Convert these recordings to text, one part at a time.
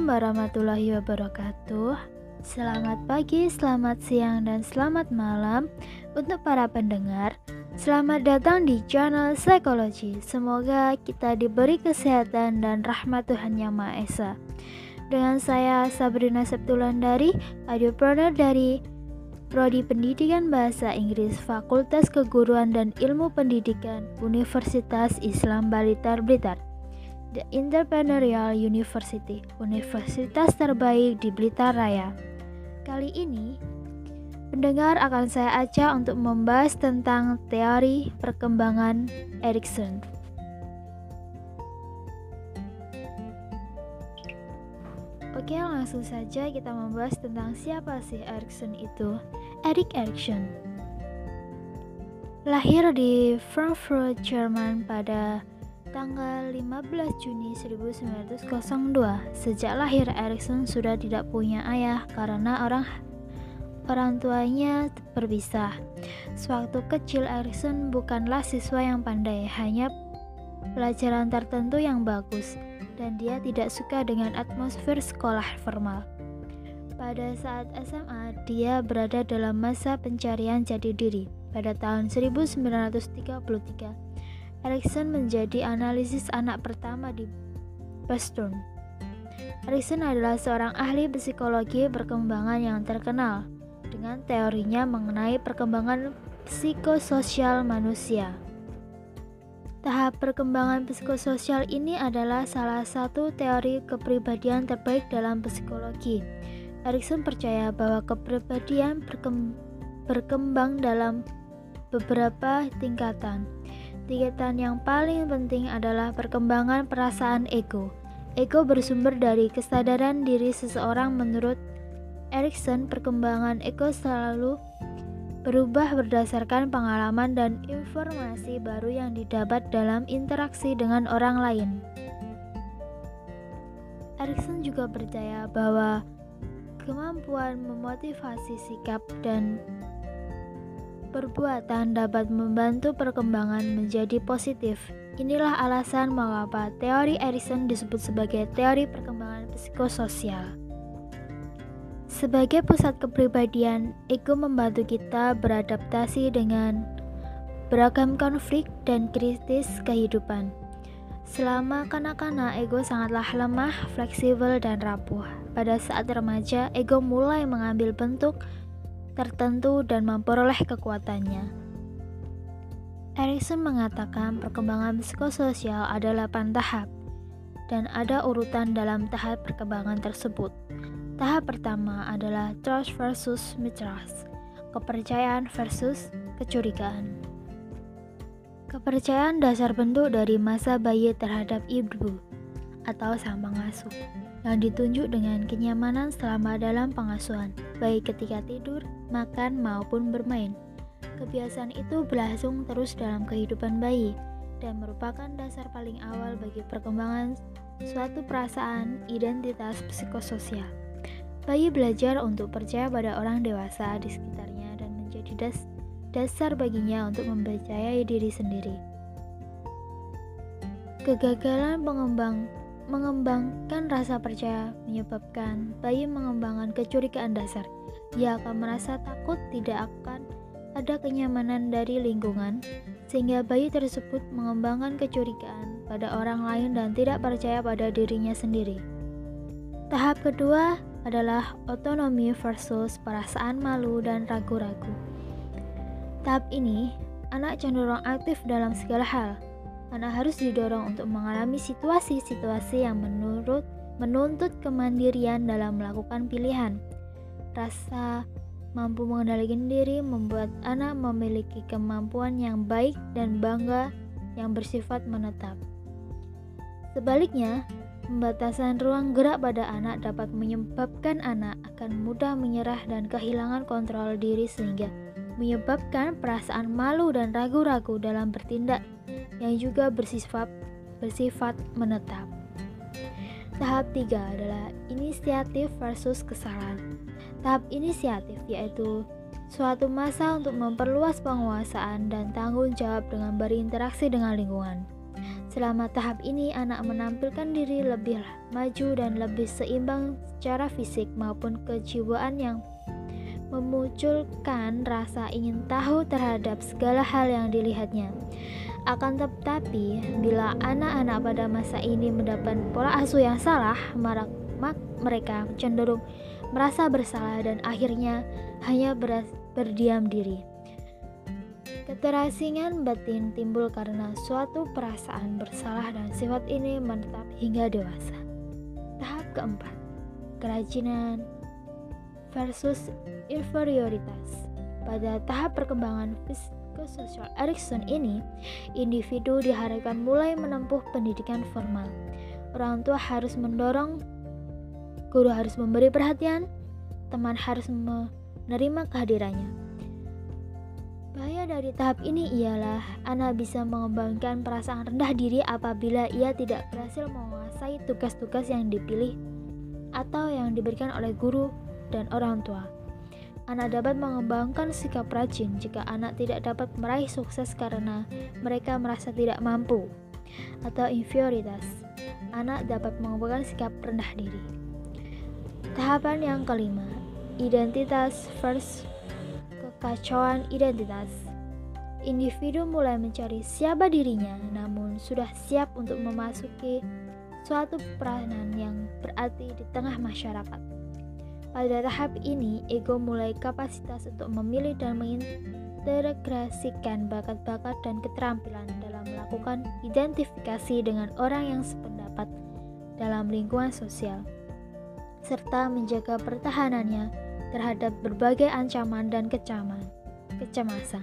Assalamualaikum warahmatullahi wabarakatuh. Selamat pagi, selamat siang, dan selamat malam untuk para pendengar. Selamat datang di channel Psikologi. Semoga kita diberi kesehatan dan rahmat Tuhan Yang Maha Esa. Dengan saya Sabrina Septulandari, audiopreneur dari Prodi Pendidikan Bahasa Inggris Fakultas Keguruan dan Ilmu Pendidikan Universitas Islam Balitar Blitar. The Entrepreneurial University, universitas terbaik di Blitar Raya. Kali ini, pendengar akan saya ajak untuk membahas tentang teori perkembangan Erikson. Oke, langsung saja kita membahas tentang siapa sih Erikson itu. Erik Erikson lahir di Frankfurt, Jerman pada tanggal 15 Juni 1902. Sejak lahir Erikson sudah tidak punya ayah karena orang orang tuanya berpisah. Sewaktu kecil Erikson bukanlah siswa yang pandai, hanya pelajaran tertentu yang bagus dan dia tidak suka dengan atmosfer sekolah formal. Pada saat SMA, dia berada dalam masa pencarian jati diri. Pada tahun 1933, Erikson menjadi analisis anak pertama di Boston. Erikson adalah seorang ahli psikologi perkembangan yang terkenal dengan teorinya mengenai perkembangan psikososial manusia. Tahap perkembangan psikososial ini adalah salah satu teori kepribadian terbaik dalam psikologi. Erikson percaya bahwa kepribadian berkembang dalam beberapa tingkatan, Tingkatan yang paling penting adalah perkembangan perasaan ego. Ego bersumber dari kesadaran diri seseorang menurut Erikson, perkembangan ego selalu berubah berdasarkan pengalaman dan informasi baru yang didapat dalam interaksi dengan orang lain. Erikson juga percaya bahwa kemampuan memotivasi sikap dan perbuatan dapat membantu perkembangan menjadi positif. Inilah alasan mengapa teori Erikson disebut sebagai teori perkembangan psikososial. Sebagai pusat kepribadian, ego membantu kita beradaptasi dengan beragam konflik dan kritis kehidupan. Selama kanak-kanak, ego sangatlah lemah, fleksibel, dan rapuh. Pada saat remaja, ego mulai mengambil bentuk tertentu dan memperoleh kekuatannya. Erikson mengatakan perkembangan psikososial ada 8 tahap dan ada urutan dalam tahap perkembangan tersebut. Tahap pertama adalah trust versus mistrust, kepercayaan versus kecurigaan. Kepercayaan dasar bentuk dari masa bayi terhadap ibu atau sang pengasuh yang ditunjuk dengan kenyamanan selama dalam pengasuhan, baik ketika tidur, makan, maupun bermain. Kebiasaan itu berlangsung terus dalam kehidupan bayi dan merupakan dasar paling awal bagi perkembangan suatu perasaan identitas psikososial. Bayi belajar untuk percaya pada orang dewasa di sekitarnya dan menjadi das dasar baginya untuk mempercayai diri sendiri. Kegagalan pengembang Mengembangkan rasa percaya menyebabkan bayi mengembangkan kecurigaan dasar. Ia akan merasa takut tidak akan ada kenyamanan dari lingkungan, sehingga bayi tersebut mengembangkan kecurigaan pada orang lain dan tidak percaya pada dirinya sendiri. Tahap kedua adalah otonomi versus perasaan malu dan ragu-ragu. Tahap ini, anak cenderung aktif dalam segala hal, anak harus didorong untuk mengalami situasi-situasi yang menurut menuntut kemandirian dalam melakukan pilihan. Rasa mampu mengendalikan diri membuat anak memiliki kemampuan yang baik dan bangga yang bersifat menetap. Sebaliknya, pembatasan ruang gerak pada anak dapat menyebabkan anak akan mudah menyerah dan kehilangan kontrol diri sehingga menyebabkan perasaan malu dan ragu-ragu dalam bertindak yang juga bersifat bersifat menetap. Tahap 3 adalah inisiatif versus kesalahan. Tahap inisiatif yaitu suatu masa untuk memperluas penguasaan dan tanggung jawab dengan berinteraksi dengan lingkungan. Selama tahap ini, anak menampilkan diri lebih maju dan lebih seimbang secara fisik maupun kejiwaan yang memunculkan rasa ingin tahu terhadap segala hal yang dilihatnya. Akan tetapi, bila anak-anak pada masa ini mendapat pola asuh yang salah, mereka cenderung merasa bersalah dan akhirnya hanya berdiam diri. Keterasingan batin timbul karena suatu perasaan bersalah dan sifat ini menetap hingga dewasa. Tahap keempat, kerajinan versus inferioritas. Pada tahap perkembangan psikososial Erikson ini, individu diharapkan mulai menempuh pendidikan formal. Orang tua harus mendorong, guru harus memberi perhatian, teman harus menerima kehadirannya Bahaya dari tahap ini ialah anak bisa mengembangkan perasaan rendah diri apabila ia tidak berhasil menguasai tugas-tugas yang dipilih atau yang diberikan oleh guru dan orang tua. Anak dapat mengembangkan sikap rajin jika anak tidak dapat meraih sukses karena mereka merasa tidak mampu atau inferioritas. Anak dapat mengembangkan sikap rendah diri. Tahapan yang kelima, identitas first kekacauan identitas. Individu mulai mencari siapa dirinya, namun sudah siap untuk memasuki suatu peranan yang berarti di tengah masyarakat. Pada tahap ini, ego mulai kapasitas untuk memilih dan mengintegrasikan bakat-bakat dan keterampilan dalam melakukan identifikasi dengan orang yang sependapat dalam lingkungan sosial, serta menjaga pertahanannya terhadap berbagai ancaman dan kecaman, kecemasan.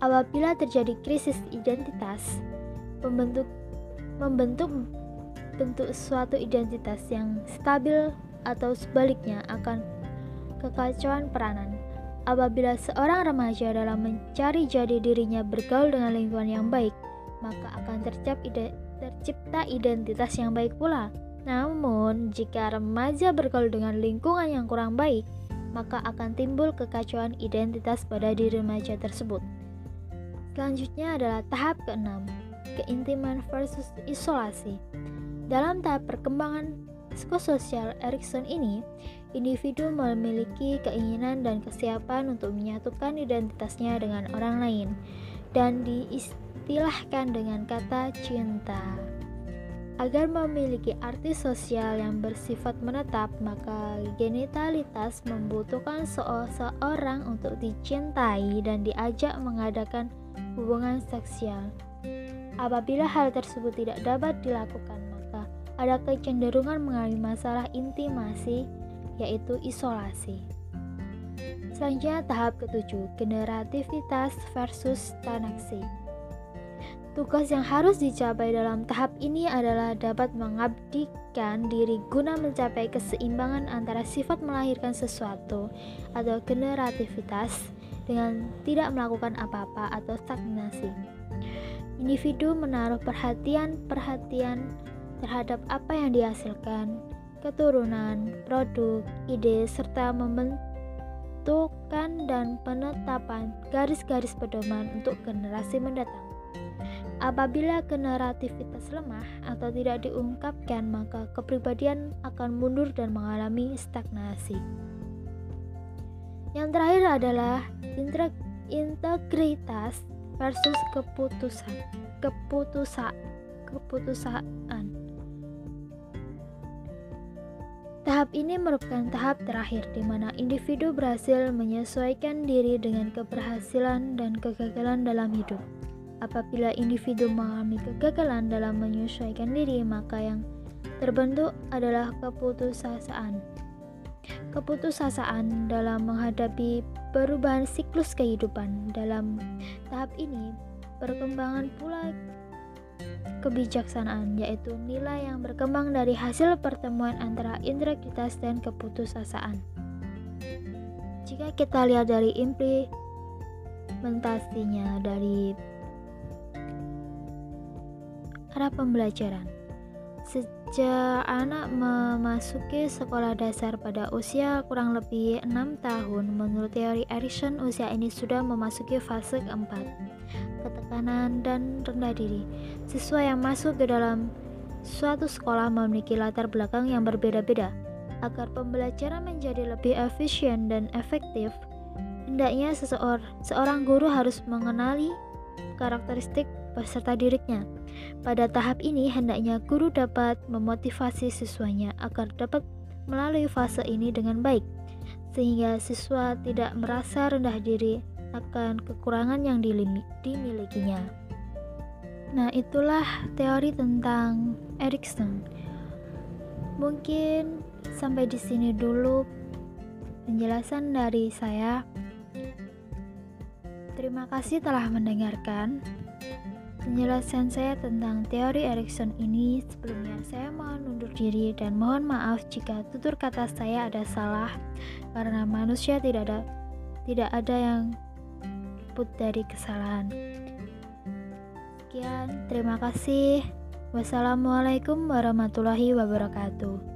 Apabila terjadi krisis identitas, membentuk membentuk bentuk suatu identitas yang stabil atau sebaliknya akan kekacauan peranan. Apabila seorang remaja dalam mencari jadi dirinya bergaul dengan lingkungan yang baik, maka akan tercipta identitas yang baik pula. Namun, jika remaja bergaul dengan lingkungan yang kurang baik, maka akan timbul kekacauan identitas pada diri remaja tersebut. Selanjutnya adalah tahap keenam, keintiman versus isolasi. Dalam tahap perkembangan psikososial Erikson ini, individu memiliki keinginan dan kesiapan untuk menyatukan identitasnya dengan orang lain dan diistilahkan dengan kata cinta. Agar memiliki arti sosial yang bersifat menetap, maka genitalitas membutuhkan seseorang untuk dicintai dan diajak mengadakan hubungan seksual. Apabila hal tersebut tidak dapat dilakukan, ada kecenderungan mengalami masalah intimasi, yaitu isolasi. Selanjutnya tahap ketujuh, generativitas versus tanaksi. Tugas yang harus dicapai dalam tahap ini adalah dapat mengabdikan diri guna mencapai keseimbangan antara sifat melahirkan sesuatu atau generativitas dengan tidak melakukan apa-apa atau stagnasi. Individu menaruh perhatian-perhatian terhadap apa yang dihasilkan, keturunan, produk, ide, serta membentukkan dan penetapan garis-garis pedoman untuk generasi mendatang. Apabila generativitas lemah atau tidak diungkapkan, maka kepribadian akan mundur dan mengalami stagnasi. Yang terakhir adalah integritas versus keputusan. Keputusan, keputusan. Ini merupakan tahap terakhir di mana individu berhasil menyesuaikan diri dengan keberhasilan dan kegagalan dalam hidup. Apabila individu mengalami kegagalan dalam menyesuaikan diri, maka yang terbentuk adalah keputusasaan. Keputusasaan dalam menghadapi perubahan siklus kehidupan. Dalam tahap ini, perkembangan pula kebijaksanaan, yaitu nilai yang berkembang dari hasil pertemuan antara integritas dan keputusasaan. Jika kita lihat dari implementasinya dari arah pembelajaran. Sejak anak memasuki sekolah dasar pada usia kurang lebih 6 tahun, menurut teori Erikson, usia ini sudah memasuki fase keempat. Ketekanan, dan rendah diri. Siswa yang masuk ke dalam suatu sekolah memiliki latar belakang yang berbeda-beda. Agar pembelajaran menjadi lebih efisien dan efektif, hendaknya seseorang, seorang guru harus mengenali karakteristik peserta didiknya. Pada tahap ini, hendaknya guru dapat memotivasi siswanya agar dapat melalui fase ini dengan baik sehingga siswa tidak merasa rendah diri akan kekurangan yang dimilikinya. Nah, itulah teori tentang Erikson. Mungkin sampai di sini dulu penjelasan dari saya. Terima kasih telah mendengarkan. Penjelasan saya tentang teori Erikson ini sebelumnya saya mohon undur diri dan mohon maaf jika tutur kata saya ada salah karena manusia tidak ada tidak ada yang luput dari kesalahan. Sekian, terima kasih. Wassalamualaikum warahmatullahi wabarakatuh.